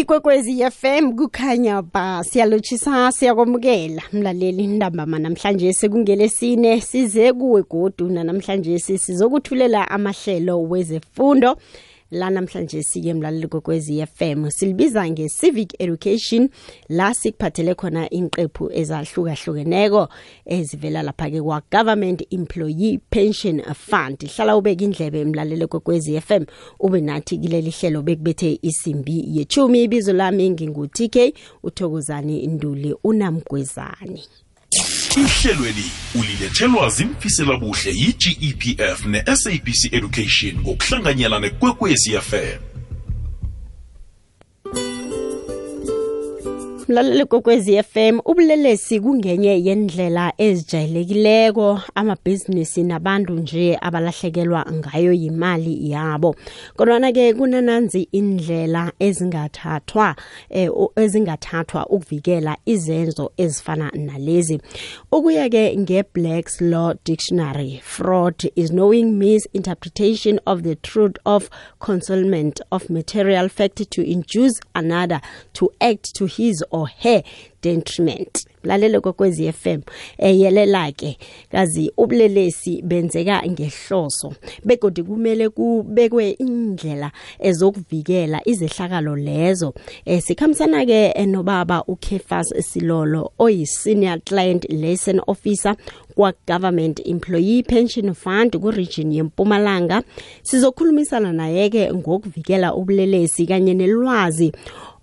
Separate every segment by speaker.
Speaker 1: ikwekwezi FM kukhanya ba siyalotshisa siyakwamukela. Mlaleli ntambama namhlanje sekungelesine size kuwe godu namhlanje sizokuthulela amahlelo wezefundo. La namhlanje sike mlaleli kokwezi FM silibiza nge-civic education. La sikuphathele khona inqephu ezahlukahlukeneko ezivela lapha-ke kwa-government employee pension fund. Hlala ubeka indlebe mlaleli kokwezi FM ube nathi kileli hlelo bekubethe isimbi yechumi ibizo lami ngingu-tk uthokozani nduli unamgwezani
Speaker 2: ihlelweli ulilethelwa zimfisela buhle yi-gepf ne-sabc education ngokuhlanganyela nekwekwezi fm
Speaker 1: mlaleli kokwezi FM ubulelesi kungenye yendlela ezijayelekileko. Amabhizinisi nabantu nje abalahlekelwa ngayo yimali yabo. Kodwana-ke kunananzi indlela ezingathathwa eh, ezingathathwa ukuvikela izenzo ezifana nalezi. Ukuya-ke nge-blacks law dictionary fraud is knowing misinterpretation of the truth of concealment of material fact to induce another to act to his or her detriment lalele kokwezi FM eyelela ke kazi ubulelesi benzeka ngehloso begodi kumele kubekwe indlela ezokuvikela izehlakalo lezo. Eh sikhamisana ke nobaba uKefas Silolo oyi senior client liaison officer kwa government employee pension fund ku region yempumalanga. Sizokhulumisana naye ke ngokuvikela ubulelesi kanye nelwazi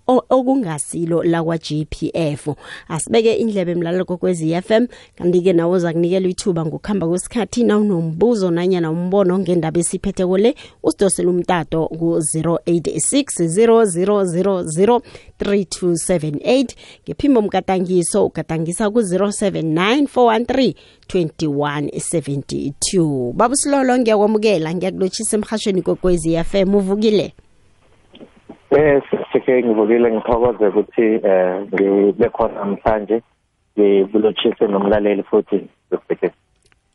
Speaker 1: okungasilo lakwa GPF asibeke indlebe emlalelo kokwezi FM kanti ke nawo zakunikela ithuba ngokuhamba kwesikhathi nawunombuzo nanyana umbono ngendaba esiphethe kole usidosele umtato ku 086000 3278 ngephimbo mgatangiso ugadangisa ku 079413 2172 babusilolo ngiyakwamukela ngiyakulotshisa emhashweni kokwezi FM uvukile
Speaker 3: Eh sike ngivukile ngithokoze ukuthi eh ngibe khona namhlanje ngibulotshise nomlaleli futhi sike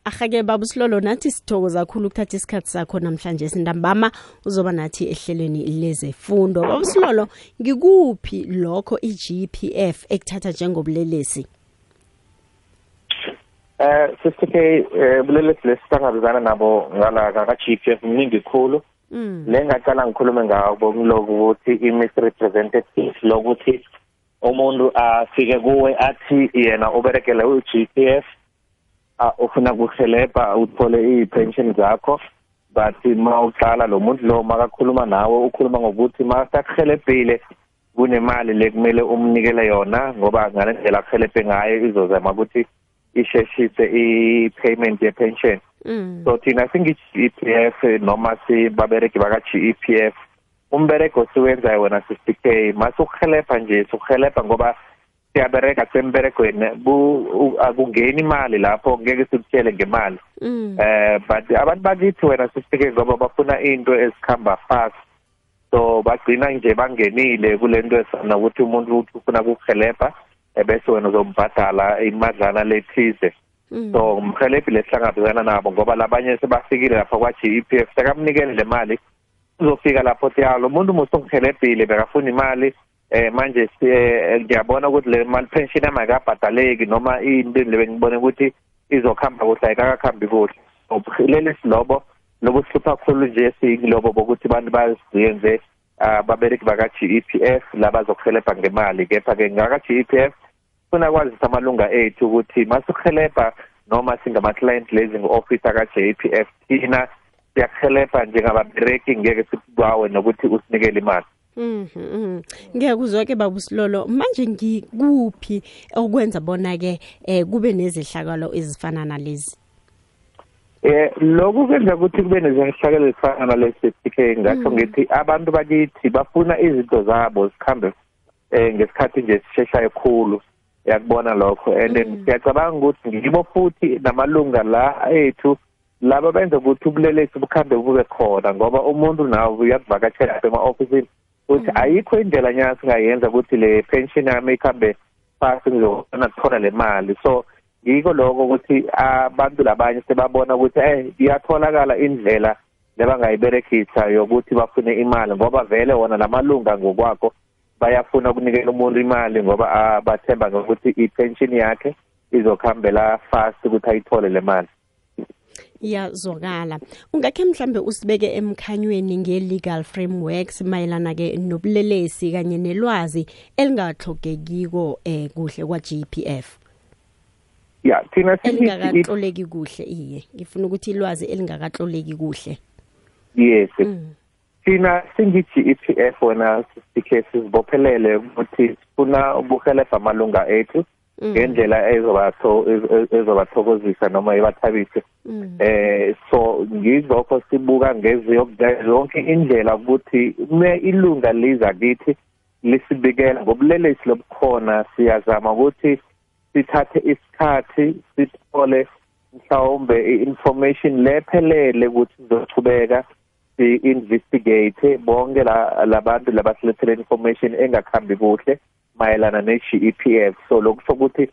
Speaker 1: ahake baba silolo nathi sithokoza kakhulu ukuthatha isikhathi sakho namhlanje sindambama uzoba nathi ehlelweni lezefundo. Baba silolo ngikuphi lokho iGPF ekuthatha njengobulelesi?
Speaker 3: Eh sisike bulelesi lesihlangabezana nabo ngala ka GPF mningi khulu. Le ngaqala ngikhulume ngabo kuloku ukuthi i-misrepresentative lokuthi umuntu afike kuwe athi yena uberekele u-GPF ufuna kuhelebha uthole i-pension zakho but ma uqala lo muntu lo makakhuluma nawe ukhuluma ngokuthi makakuhelebhile kunemali lekumele umnikele yona ngoba ngale ndlela akuhelebhe ngayo izozama ukuthi isheshise i-payment ye-pension. So thina singi-GPF noma sibabereki baka-GEPF umbereko siwenzayo wena sister masukuhelebha nje sukuhelebha ngoba siyabereka semberekweni akungeni imali lapho ngeke sikutshele ngemali. Eh but abantu bakithi wena sister ngoba bafuna into ezikhamba fast. So bagcina nje bangenile kule nto esana ukuthi umuntu uthi ufuna kukuhelebha ebese wena uzombhadala imadlana lethize so umhelebhi lesihlangabezana nabo ngoba labanye sebafikile lapha kwa-GEPF sekamnikele le mali. Uzofika lapho thi lo muntu musu ngihelebhile bekafuna imali. Eh manje ngiyabona ukuthi le mali pension yami ayikabhadaleki noma into le ngibone ukuthi izokhamba kuhle ayikakhambi kuhle. Leli silobo lobo sihlupha kakhulu nje siyilobo bokuthi abantu baziyenze ababereki baka-GEPF labazokuhelebha ngemali. Kepha-ke ngaka-GEPF funa kwazisa amalunga ethu ukuthi masukuhelebha noma singama-client leasing officer ka-JPF thina siyakuhelebha njengababereki ngeke sikwawe nokuthi usinikele imali.
Speaker 1: Mhm. Ngiyakuzwa ke baba Silolo manje ngikuphi okwenza bona ke eh kube nezihlakalo ezifana nalezi?
Speaker 3: Eh lokhu kwenza ukuthi kube nezihlakalo ezifana nalezi PK ngathi ngithi abantu bakithi bafuna izinto zabo zikhambe eh ngesikhathi nje sisheshayo khulu. Yakubona lokho. And ngiyacabanga ukuthi ngibo futhi namalunga la ethu laba benza ukuthi ubulelesi bukhambe bube khona ngoba umuntu nawo uyakuvakashela ema-ofisini. Ukuthi ayikho indlela nyana singayenza ukuthi le pension yami ikhambe phasi ngizokona kuthola le mali. So yiko lokho ukuthi abantu labanye sebabona ukuthi eh iyatholakala indlela lebangayiberekisa yokuthi bafune imali ngoba vele wona lamalunga ngokwakho bayafuna ukunikela umuntu imali ngoba bathemba ngokuthi i-pension yakhe izokuhambela fast ukuthi ayithole le mali.
Speaker 1: Iyazwakala. Ungakhe mhlambe usibeke emkhanyweni nge-legal frameworks mayelana ke nobulelesi kanye nelwazi elingahlogekiko eh kuhle kwa-GPF
Speaker 3: ya thina
Speaker 1: elingakatloleki kuhle iye. Ngifuna ukuthi ilwazi elingakatloleki kuhle.
Speaker 3: Yes. Mm. Thina singi-GEPF wena sikhe sizibophelele ukuthi sifuna ubuhelebha amalunga ethu Mm. ngendlela ezobathokozisa noma ibathabise mm. eh so ngizokho sibuka ngeziyo zonke indlela ukuthi me ilunga liza kithi lisibikela ngobulelesi lobukhona siyazama ukuthi sithathe isikhathi sithole mhlawumbe i-information lephelele ukuthi sizochubeka si-investigate bonke labantu labasilethele information engakhambi kuhle mayelana ne-GEPF so lokusho ukuthi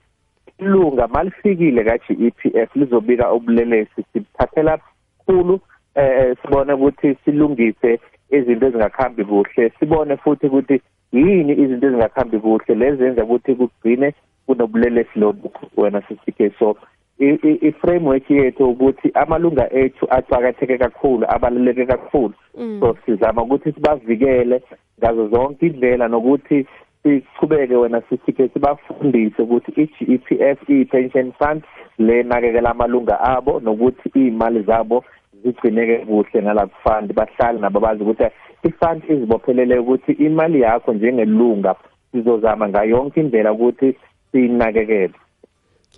Speaker 3: ilunga malifikile ka-GEPF lizobika ubulelesi sibuthathela kakhulu eh sibone ukuthi silungise izinto ezingakhambi kuhle sibone futhi ukuthi yini izinto ezingakhambi kuhle lezenza ukuthi kugcine kunobulelesi lobu wena sisike so i-framework yethu ukuthi amalunga ethu aqhakatheke kakhulu abaluleke kakhulu mm. so sizama ukuthi sibavikele ngazo zonke indlela nokuthi sichubeke wena sisike sibafundise ukuthi i-GEPF i-pension fund lenakekela amalunga abo nokuthi iy'mali zabo zigcineke kuhle nala fund bahlale nabo bazi ukuthi i-fund izibophelele ukuthi imali yakho njengelunga sizozama ngayo yonke indlela ukuthi siyinakekele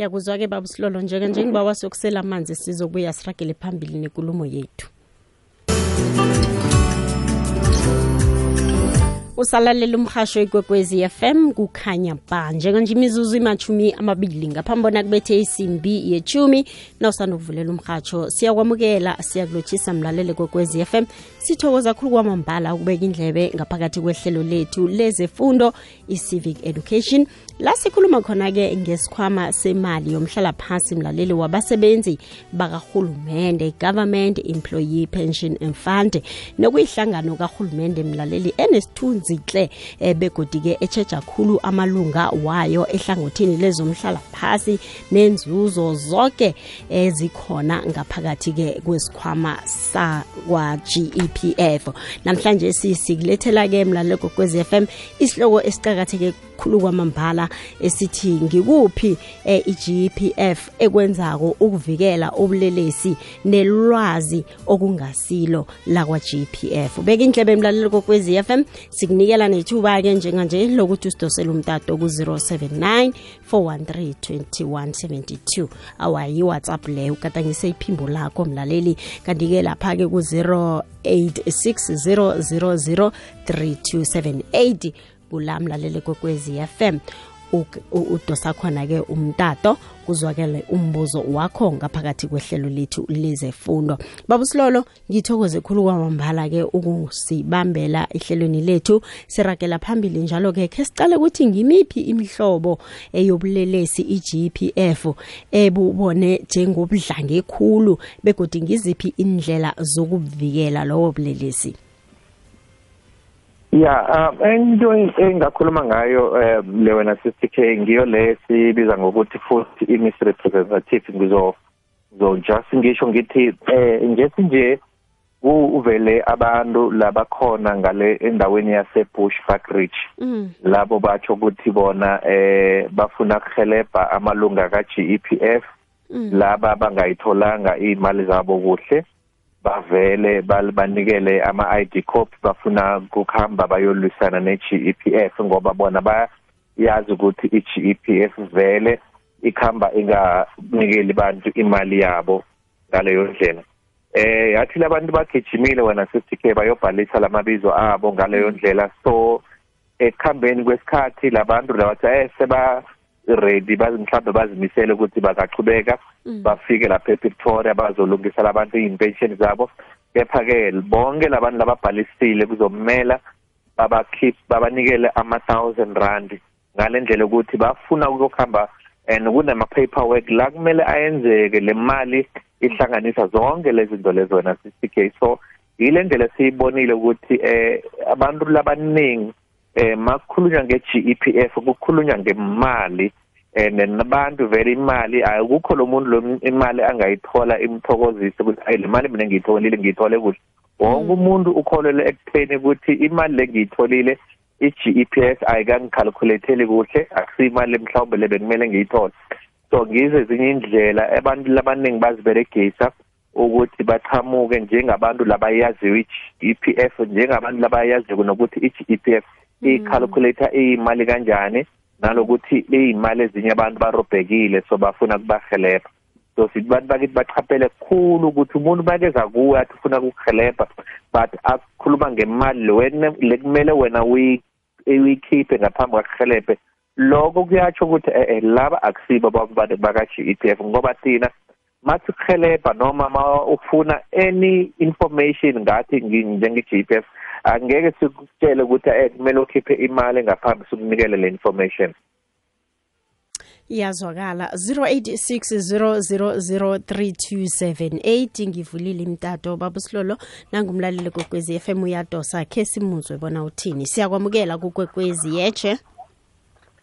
Speaker 1: ngiyakuzwa-ke baba silolo njeke njengoba wasokusela amanzi sizobuya siragele phambili nenkulumo yethu. Usalalela umhasho ikwekwezi FM kukhanya ba njenganje imizuzu imachumi amabili ngaphambi bona kubethe isimbi yechumi nawusanda ukuvulela umhatsho siyakwamukela siyakulotshisa mlalele kwekwezi FM sithokoza khulu kwamambala ukubeka indlebe ngaphakathi kwehlelo lethu lezefundo i-civic education. La sikhuluma khona-ke ngesikhwama semali yomhlala phasi mlaleli wabasebenzi bakahulumende government employee pension and fund nokuyihlangano kahulumende mlaleli enesithunzi hle eh, begodi-ke etsheja khulu amalunga wayo ehlangothini lezomhlala phasi nenzuzo zonke ezikhona ngaphakathi-ke kwesikhwama sakwa-GEPF namhlanje sisilethela-ke mlalelo kokwez FM isihloko esiqakatheke khulu kwamambala esithi ngikuphi eh, i-GPF ekwenzako ukuvikela ubulelesi nelwazi okungasilo lakwa-GPF ubeka indlebe emlalelo kokwezi FM sikunikela nethuba ke njenganje lokuthi usidosele umtato ku-079 413 2172 awayi WhatsApp leyo ugadangise iphimbo lakho mlaleli. Kanti-ke lapha-ke ku-086 000 3278 kula mlalele kwekwezi FM udosa khona-ke umtato kuzwakele umbuzo wakho ngaphakathi kwehlelo lethu lezefundo. Baba silolo ngithokoze khulu kwamambala-ke ukusibambela ehlelweni lethu. Sirakela phambili njalo-ke khe sicale ukuthi ngimiphi imihlobo eyobulelesi i-gpf ebubone njengobudlange khulu begodi ngiziphi indlela zokuvikela lowo bulelesi?
Speaker 3: Ya um into engakhuluma ngayo um le wena sister ngiyo le sibiza ngokuthi futhi i-miss representative ngizo zo just ngisho ngithi eh njesinje uvele abantu labakhona ngale endaweni yase Bushbuck Ridge mm. labo batsho ukuthi bona eh bafuna kuhelebha amalunga ka GEPF mm. laba bangayitholanga imali zabo kuhle bavele banikele ama-ID copy bafuna kukhamba bayolwisana ne-GEPF ngoba bona bayazi ukuthi i-GEPF vele ikhamba inganikeli bantu imali yabo ngaleyo ndlela. Eh yathi labantu bagijimile wena sisike bayobhalisa lamabizo abo ngaleyo ndlela. So ekuhambeni kwesikhathi labantu labathi eh seba ready mhlawumbe bazimisele ukuthi bangaqhubeka mm. Bafike lapha ePretoria bazolungisa labantu iy'mpensheni zabo. Kepha-ke bonke labantu lababhalisile kuzomela babakhip babanikele ama-thousand rand ngale ndlela ukuthi bafuna ukuyokuhamba and kunama-paperwork la kumele ayenzeke le mali ihlanganisa zonke lezi zinto lezo wena CCK so yile ndlela siyibonile ukuthi eh abantu labaningi eh makukhulunywa nge-GEPF kukhulunywa ngemali and nabantu vele imali akukho lo muntu lo imali angayithola imthokozise ukuthi ayi le mali mina ngiyitholile ngiyithole kuhle. Wonke umuntu ukholelwa ekutheni ukuthi imali le ngiyitholile i-GEPS ayikangicalculate kuhle akusiyimali mhlawumbe le bekumele ngiyithole. So ngizo ezinye indlela abantu labaningi baziberegisa ukuthi baqhamuke njengabantu labayaziyo i-GEPF njengabantu labayaziyo nokuthi i-GEPF i-calculator iyimali kanjani. Nalokuthi iyimali ezinye abantu barobhekile so bafuna kubahelebha so sithi bantu bakithi bachaphele kukhulu ukuthi umuntu bakeza kuwe athi ufuna ukukuhelebha but akukhuluma ngemali lekumele wena uyikhiphe ngaphambi kwakuhelebhe lokho kuyatsho ukuthi eh laba akusibo baka-GEPF ngoba thina mathi kuhelebha noma ma ufuna any information ngathi njenge-GPF angeke sikutshele ukuthi eh kumele ukhiphe imali ngaphambi sikunikele le information.
Speaker 1: Iyazwakala. 0860003278 ngivulile imtato baba silolo nangumlaleli kwekwezi FM uyadosa. Khe simuzwe bona uthini. Siyakwamukela kukwekwezi yeche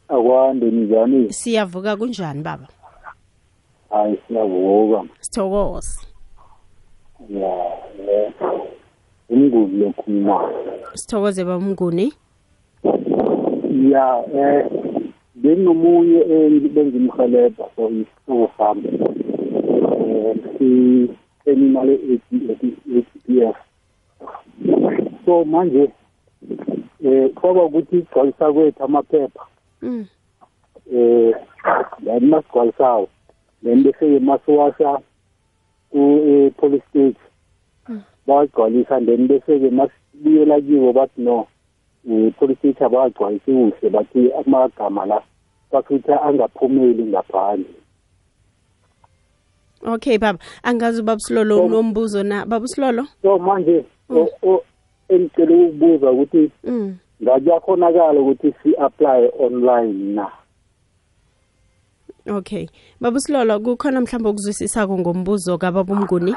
Speaker 4: akwande njani
Speaker 1: siyavuka kunjani baba?
Speaker 4: Hayi siyavuka.
Speaker 1: Sithokoze.
Speaker 4: Ya. Umnguni lokhuluma.
Speaker 1: Sithokoze bamnguni.
Speaker 4: Ya eh benginomunye bengimhelebha so isihlobo sami. Eh si-terminal e-ATPF so manje eh kwaba ukuthi igcwalisa kwethu amaphepha.
Speaker 1: Mm.
Speaker 4: eh then masigcwalisayo then bese-ke masiwasha ku-police state. Bawagcwalisa then bese-ke masibuyela kibo bathi no i-police state abawagcwalisi kuhle bathi amagama la bakuthi angaphumeli ngaphandle.
Speaker 1: Okay baba. Angazi ubaba silolo unombuzo na? Baba silolo?
Speaker 4: so manje engicela ukubuza ukuthi
Speaker 1: mm.
Speaker 4: ngakuyakhonakala ukuthi si-apply online na?
Speaker 1: Okay. Baba silolo kukhona mhlawumbe okuzwisisako ngombuzo kababa umnguni?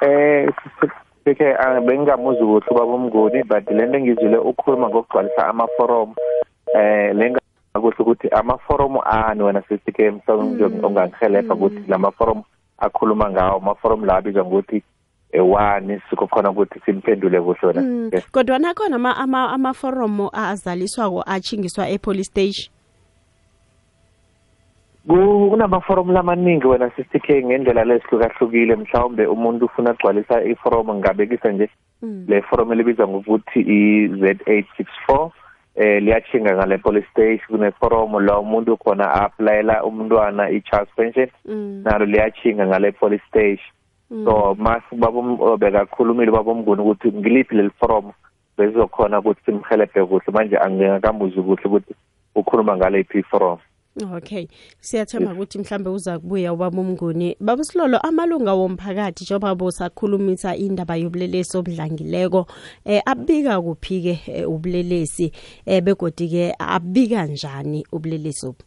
Speaker 3: Eh sike bengingamuzi ukuthi ubaba umnguni but lento engizwile ukhuluma ngokugcwalisa amaforomu eh lenga kuhle ukuthi amaforomu ani wena sisike mhlawumbe ongangihelebha ukuthi lamaforomu akhuluma ngawo amaforomu la abizwa ngokuthi one sikokhona ukuthi simphendule kuhle wena.
Speaker 1: Kodwa nakhona ama ama amaforomo azaliswako achingiswa epolice station?
Speaker 3: Kunamaforomu lamaningi wena sisike ngendlela lesihlukahlukile mhlawumbe umuntu ufuna agcwalisa iforomu ngabekisa nje le foromu elibizwa ngokuthi i-Z864 eh liyachinga ngale police station kuneforomu la umuntu khona applyela umntwana i-child pension nalo liyachinga ngale police station. So mase babekakhulumile babomnguni ukuthi ngiliphi leli forum bezizokhona ukuthi simhelebhe kuhle. Manje angikamuzi kuhle ukuthi ukhuluma ngale iphi forum
Speaker 1: okay. Siyathemba ukuthi mhlambe uza kubuya ubaba umnguni baba silolo amalunga womphakathi njengoba bosakhulumisa indaba yobulelesi obudlangileko eh abika kuphi ke ubulelesi? Eh begodi-ke abika njani ubulelesi obu?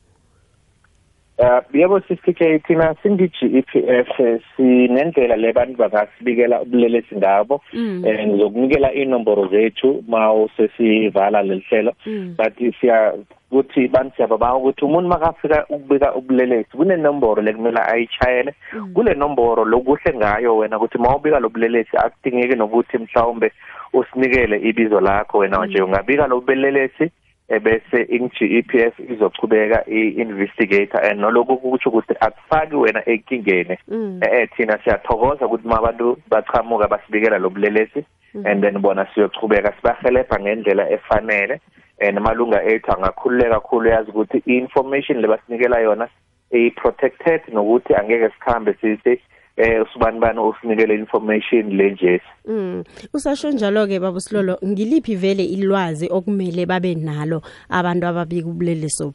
Speaker 3: Yebo sisike thina singi-GEPF sinendlela le bantu bangasibikela ubulelesi ngabo eh ngizokunikela inomboro zethu ma sesivala leli hlelo. But siya ukuthi bantu siyababa ukuthi umuntu makafika ukubika ubulelesi kunenomboro lekumele ayichayele kule nomboro lokuhle ngayo wena ukuthi mawubika lobulelesi akudingeki nokuthi mhlawumbe usinikele ibizo lakho wena nje. Ungabika lobulelesi ebese i-GEPF izochubeka i-investigator and noloku kutsho ukuthi akufaki wena enkingeni eh thina siyathokoza ukuthi mabantu bachamuka basibikela lobulelesi and then bona siyochubeka sibahelebha ngendlela efanele. And malunga ethu angakhululeka kakhulu yazi ukuthi i-information lebasinikela yona i-protected nokuthi angeke sikhambe sithi eh usibani bani usinikele information lenje
Speaker 1: mm. Usasho njalo ke baba silolo ngiliphi vele ilwazi okumele babe nalo abantu ababika ubuleleso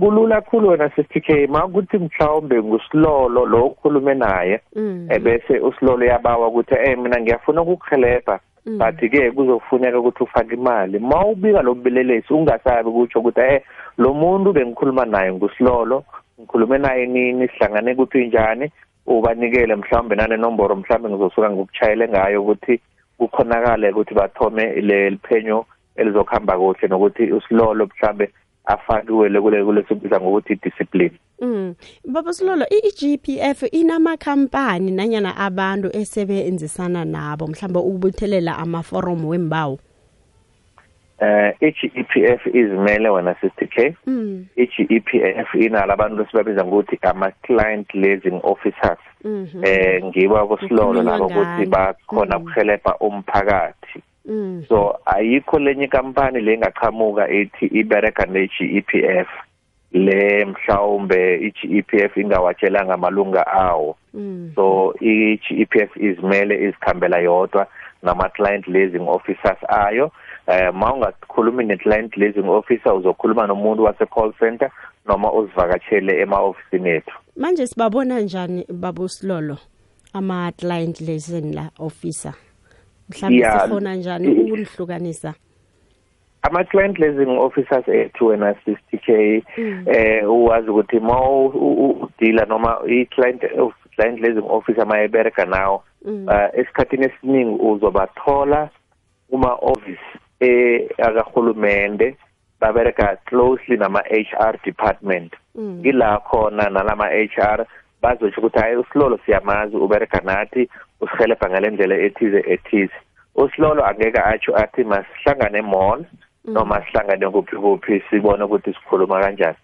Speaker 3: kulula kakhulu wena sisitk makuthi mhlawumbe ngusilolo lo ukhulume naye ebese usilolo yabawa ukuthi eh mina ngiyafuna ukukuhelebha but ke kuzofuneka ukuthi ufake imali. Mawubika lobulelesi ungasabi kutsho ukuthi eh lo muntu bengikhuluma naye ngusilolo ngikhulume naye nini sihlangane kuphi njani ubanikele mhlawumbe nanenomboro mhlawumbe ngizosuka ngikuchayele ngayo ukuthi kukhonakale ukuthi bathome le liphenyo elizokuhamba kuhle nokuthi usilolo mhlambe afakiwe kule kulesibiza ngokuthi discipline
Speaker 1: Mm. Baba Silolo iGPF inamakhampani nanyana abantu esebenzisana nabo mhlawumbe ukubuthelela amaforomu wembawo.
Speaker 3: Eh iGEPF izimele wena sister K
Speaker 1: Mm.
Speaker 3: iGEPF inala abantu esibabiza ngokuthi ama client liaising officers
Speaker 1: Mhm.
Speaker 3: eh ngiba kusilolo
Speaker 1: Kukhulunywa
Speaker 3: labo ukuthi
Speaker 1: ngani.
Speaker 3: bakhona
Speaker 1: Mm.
Speaker 3: ukuhelebha umphakathi
Speaker 1: Mm.
Speaker 3: so ayikho lenye ikampani lengaqhamuka ethi ibereka ne-GEPF le mhlawumbe i-GEPF ingawatshelanga amalunga awo
Speaker 1: Mm.
Speaker 3: so i-GEPF izimele izikhambela yodwa nama-client liaising officers ayo eh ma ungakhulumi ne-client liaising officer uzokhuluma nomuntu wase-call center noma uzivakatshele ema-ofisini ethu
Speaker 1: Manje sibabona njani baba Silolo ama client liaison la officer. Mhlawumbe
Speaker 3: Yeah.
Speaker 1: sikhona njani
Speaker 3: I-
Speaker 1: ukunihlukanisa?
Speaker 3: ama-client liaising officers ethu wena 60k eh uwazi ukuthi ma u- u- udila noma i-client of client liaising officer mayebereka nawo eh, esikhathini esiningi uzobathola kuma-office eh akahulumende babereka closely nama-HR department. Ngila khona nalama HR bazosho ukuthi hayi usilolo siyamazi ubereka nathi usihelebha ngale ndlela ethize ethize. usilolo angeke atsho athi masihlangane mall noma sihlangane kuphi kuphi sibone ukuthi sikhuluma kanjani.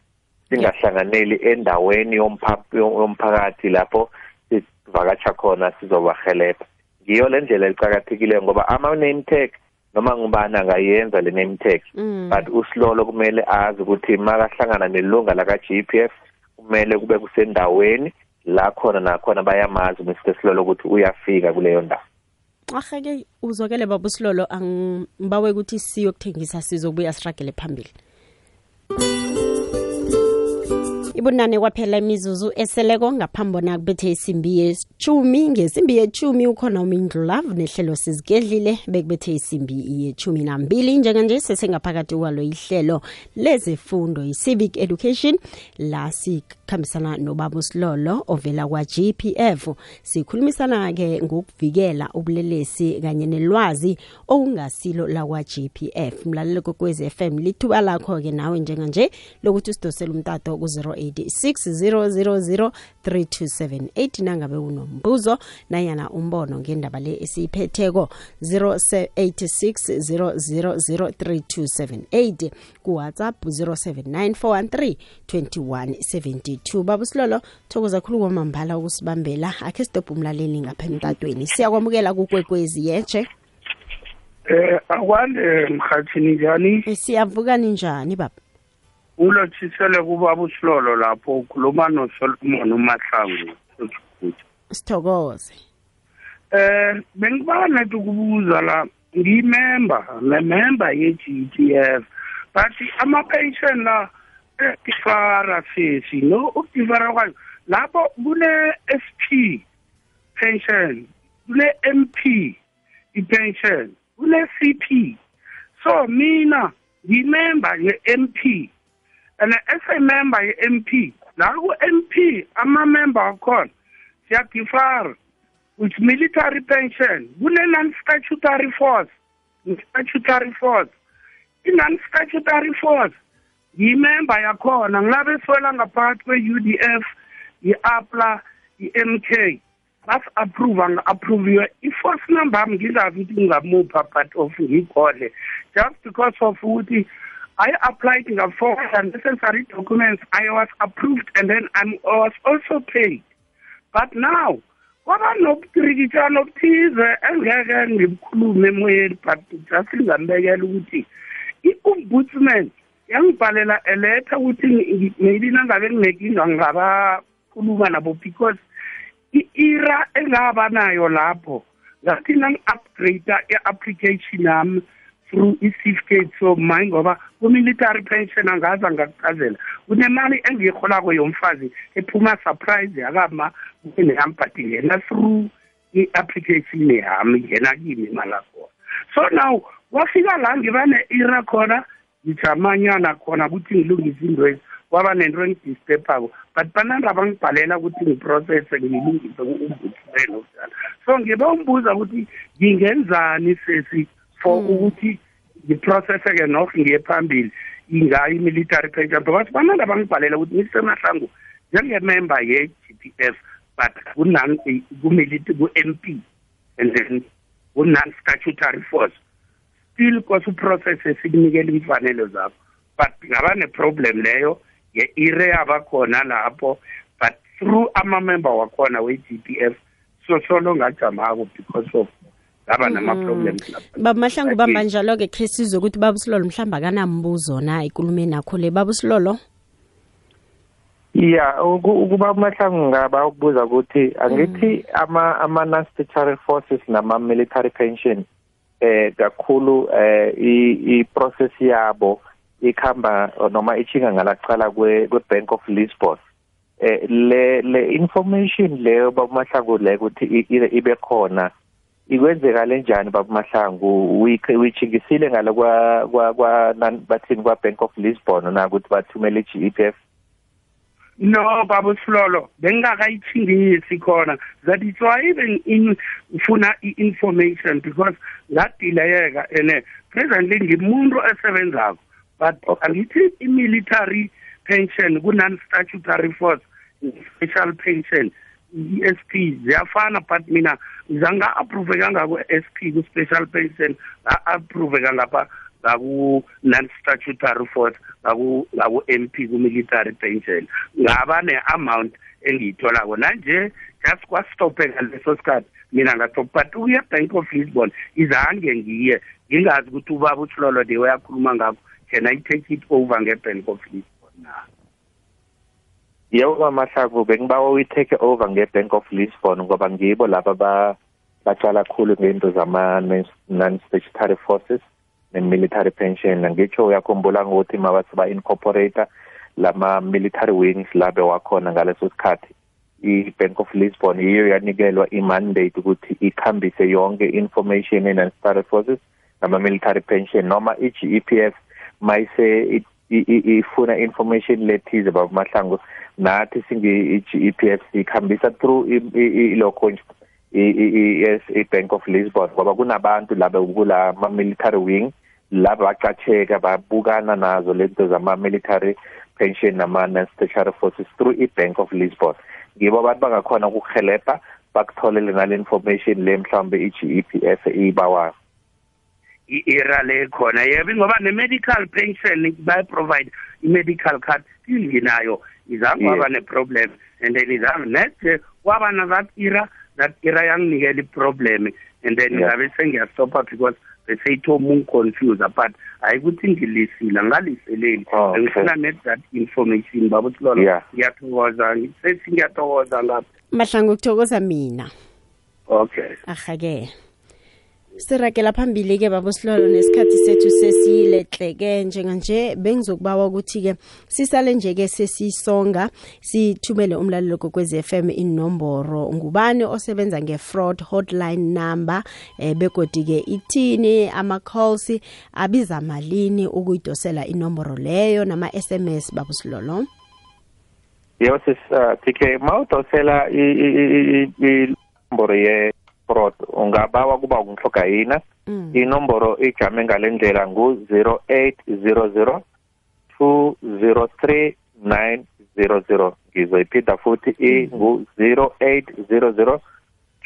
Speaker 3: Singahlanganeli endaweni yompha- yomphakathi lapho sivakatsha khona sizobahelebha ngiyo le ndlela licakathekileyo ngoba ama-name tag noma ngubani angayenza le name tag
Speaker 1: Mm.
Speaker 3: but usilolo kumele azi ukuthi makahlangana nelunga laka-GPF kumele kube kusendaweni la khona nakhona bayamazi Mr Silolo ukuthi uyafika kuleyo ndawo
Speaker 1: Ahake uzokele baba Silolo angibawe ukuthi siyokuthengisa sizobuya siragele phambili. Ibunane kwaphela imizuzu eseleko ngaphambona kubethe isimbi yechumi. Ngesimbi yechumi ukhona umindlulavu nehlelo sizigedlile bekubethe isimbi yechumi nambili. Njenganje sesengaphakathi kwalo ihlelo lezefundo i-civic education la sikhambisana nobaba usilolo ovela kwa-gpf sikhulumisana-ke ngokuvikela ubulelesi kanye nelwazi okungasilo lakwa-gpf mlalelo kokwezi fm lithuba lakho-ke nawe njenganje lokuthi usidosele umtato ku-086 000 3278 nangabe unombuzo nanyana umbono ngendaba le esiyiphetheko 086 000 3278 kuwhatsapp 079 2172 baba usilolo thokoza khulu kwamambala ukusibambela. Akhe sidobhe umlaleli ngapha emtatweni siyakwamukela kukwekwezi yeche
Speaker 5: Eh akwande mkhathini njani?
Speaker 1: Eh, siyavuka ninjani baba?
Speaker 5: Ulotshisele kubaba usilolo lapho ukhuluma noSolomon uMahlangu. Sothukuthi
Speaker 1: sithokoze.
Speaker 5: Eh bengibanga nathi ukubuza la ngiyimember memember ye-GTF but ama-pension la ekifara sesi no ukufara kwayo. Lapho kune-SP pension kune-MP i-pension kune-CP so mina ngimember ye-MP and as a member ye-MP la ku-MP ama-member akhona siyadifara. With military pension kune-non-statutory force statutory force. I-non-statutory force yimember yakhona ngilabe swela ngaphakathi kwe-UDF i-APLA i-MK basi-approve nga-approviwe i-force number yami ngizazi ukuthi ngingamupha but of ngiyikhole just because of ukuthi I applied nga-four necessary documents I was approved and then I'm, I was also paid. But now kwaba nobutirikitshana obuthize engeke ngibukhulume emoyeni but just ngambekela ukuthi i-ombudsman yangibhalela a letter ukuthi maybe nangabe nginenkinga ngabakhuluma nabo because i-era engaba nayo lapho ngathi nangi-upgrade i-application yami through i-certificate so mine ngoba ku-military pension angaza ngakuchazela kunemali engiyirholako yomfazi ephuma surprise yakama neyami but ngena through i-application yami ngena kimi malakhona so now kwafika la ngiba ne-era khona ngijamanyana khona ukuthi ngilungise intwezi kwaba nento engidistebhako but banandaba ngibhalela ukuthi ngiprocesse ngilungise ku-ombudsman njalo. So ngiba umbuza ukuthi ngingenzani sesi for ukuthi ngiprocesse-ke nok ngiye phambili ingayo i-military pension? Because bananda bangibhalela ukuthi ngisemahlangu njengemember ye-g p f but ku-m p and then ku-non-statutory force. Still kose uprocess esikunikela imfanelo zakho but ngaba ne-problem leyo ye-ire yabakhona lapho but through ama-member wakhona we-g p f so solo ngajamako because of ngaba nama-problems
Speaker 1: baba mahlangu bamba njalo-ke khe sizwe ukuthi baba usilolo mhlawumbe akanambuzo na ekulumeni akho le. Baba usilolo
Speaker 3: ya ukuba mahlangu ngaba ukubuza ukuthi angithi ama ama non-statutory forces nama military pension eh kakhulu eh i process yabo ikhamba noma ichinga ngalaqala kwe Bank of Lisbon. Eh le le information leyo babamahlangu le ukuthi ibe khona ikwenzeka lenjani babamahlangu uyichingisile ngale kwa kwa bathini kwa Bank of Lisbon na ukuthi bathumele i-GEPF
Speaker 5: no baba silolo bengingakayithingisi khona. That is why even in ufuna i-information because ngadileyeka and presently ngimuntu esebenzako but angithi i-military pension ku-non-statutory force special pension i-SP ziyafana but mina ngizanga-approve kangako-SP ku-special pension nga-approve kangapha ngaku-non-statutory force ngaku-MP ku-military pension. Ngaba ne-amount engiyitholako. Nanje just kwastophe ngaleso sikhathi mina ngathopa but ukuya bank of lisbon izange ngiye. Ngingazi ukuthi ubaba usilolo de uyakhuluma ngakho. Can i take it over nge-bank of lisbon na?
Speaker 3: Yebo mamahlaku bengibawa uyitake over nge-bank of lisbon ngoba ngibo laba batshala khulu ngento zama-non-statutory forces. Ne-military pension ngitsho uyakhumbula ngokuthi mabase ba-incorporate lama military wings labe wakhona ngaleso sikhathi i-bank of lisbon yiyo yanikelwa i-mandate ukuthi ikhambise yonke information e-non-statutory forces nama-military pension noma i-g e p f mayise ifuna information lethize babamahlangu nathi singe-g e p f sikhambisa through ilokho nje i-bank of lisbon ngoba kunabantu laba kula ma-military wing. Laba baqatheka babukana nazo lento zama-military pension nama-statutory forces through i-bank of lisbon. Ngibo abantu bangakhona ukukuhelebha bakutholele nale information le mhlawumbe i-g e p f iyibawayo
Speaker 5: i-era le khona yebo ngoba ne-medical pension bayi-provide i-medical card inginayo. Izange waba ne-problem and then izange next waba na that era that era yanginikela i-problem and then ngabe sengiyastopha because bese ithoma ungiconfuse but hayi ukuthi ngilisile angaliseleli ngifuna net that information baba uthi lona ngiyathokoza sethi ngiyathokoza lapho
Speaker 1: mahlangu ukuthokoza mina.
Speaker 5: Okay.
Speaker 1: Ahake. Sirakela phambili ke babo silolo nesikhathi sethu sesiyilehleke njenganje bengizokubawa ukuthi-ke sisale nje-ke sesisonga sithumele umlalelo kokwez FM inomboro ngubani osebenza nge-fraud hotline number eh, begodi-ke ithini ama-calls abiza malini ukuyidosela inomboro leyo nama-sms babo silolo
Speaker 3: yebo sis uh, tk ma udosela inomboro ye fraud ungabawa kuba ungihloga yina inomboro ijame ngale ndlela ngu-0800 203 900 ngizoyiphida futhi ingu-0800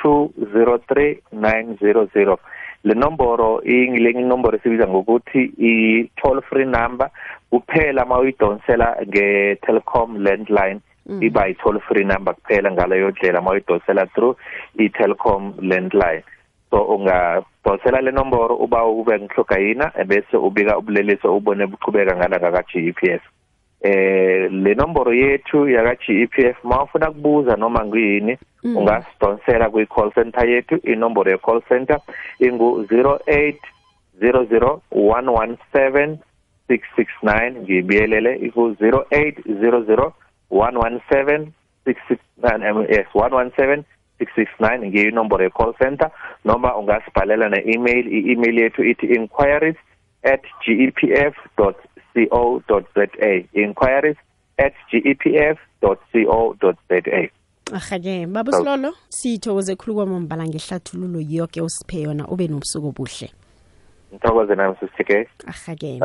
Speaker 3: 203 900 le nomboro ingile inomboro esibiza ngokuthi i-toll free number kuphela uma uyidonsela nge-telecom landline. Mm. iba i-toll free number kuphela ngaleyo ndlela uma uyidosela through i-telcom landline. So ungadosela le nomboro uba ube ngihloga yina ebese ubika ubulelesi ubone buqhubeka ngalanga ka-gepf eh le nomboro yethu yaka GEPF mawufuna kubuza noma ngiyini mm. ungasidonsela kwi call center yethu. Inomboro ye call center ingu 0800117669 ngibiyelele iku 0800 117 669 yes 117 669 ngiyo inomboro ye-call center. Noma ungasibhalela ne-email i-email yethu ithi inquiries at gepf co za. inquiries at gepf co za.
Speaker 1: Ahake baba silolo sithokoze khulu kwamambala ngehlathululo yoke usiphe yona ube nobusuku obuhle.
Speaker 3: Ngithokoze nami sisithike
Speaker 1: ahake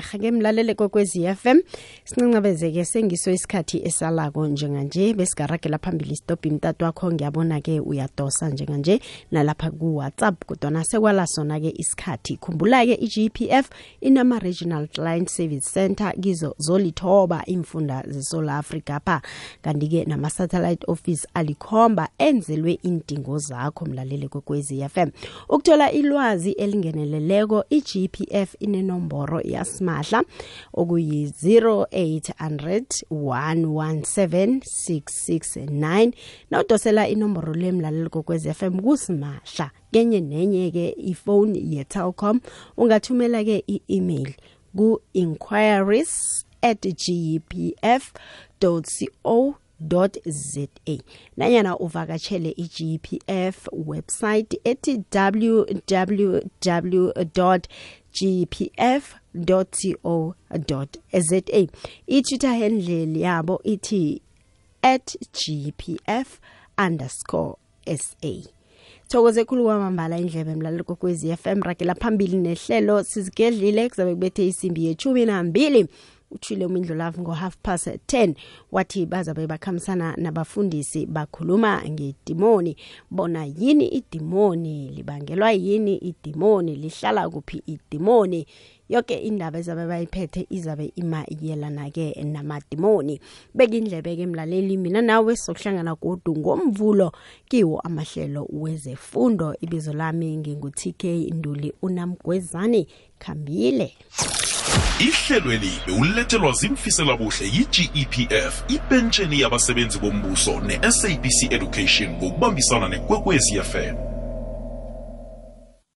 Speaker 1: ahake mlalele kokwezi FM sincancabezeke sengiso isikhathi esalako njenganje. Besigaragela phambili stop imtato wakho ngiyabona ke uyadosa njenganje nalapha ku WhatsApp kodwa sekwala sona ke isikhathi. Khumbula ke iGPF inama regional client service center kizo zolithoba imfunda zesola Africa pha kanti ke nama satellite office alikhomba enzelwe indingo zakho mlalele kokwezi FM ukuthola ilwazi elingeneleleko iGPF inenomboro yasma simahla okuyi 0800 117 669 nawudosela inomboro lemlaleli kokwez FM kusimahla. Kenye nenye ke ifone ye-Telkom. Ungathumela ke i-email ku inquiries at gpf.co za. Nanyana uvakatshele i-gpf website ethi www gpf.co.za i-Twitter handle yabo ithi @gpf_sa Thokoze khulu kwamambala indlebe emlaleli kokwezi FM rakela phambili nehlelo sizigedlile kuzabe kubethe isimbi ye12. utshile umindlulafu ngo-half past 10 wathi bazabe bakhambisana nabafundisi bakhuluma ngedimoni. Bona yini idimoni? Libangelwa yini idimoni? Lihlala kuphi idimoni? Yoke indaba ezabe bayiphethe izabe imayelana-ke namadimoni. Bekindlebe-ke mlaleli mina nawe sokuhlangana kodu ngomvulo kiwo amahlelo wezefundo. Ibizo lami ngingu-tk nduli unamgwezane khambile
Speaker 2: ihlelweli bewulethelwa zimfiselabuhle yi-gepf ipentsheni yabasebenzi bombuso ne-sabc education ngokubambisana nekwekwezi fm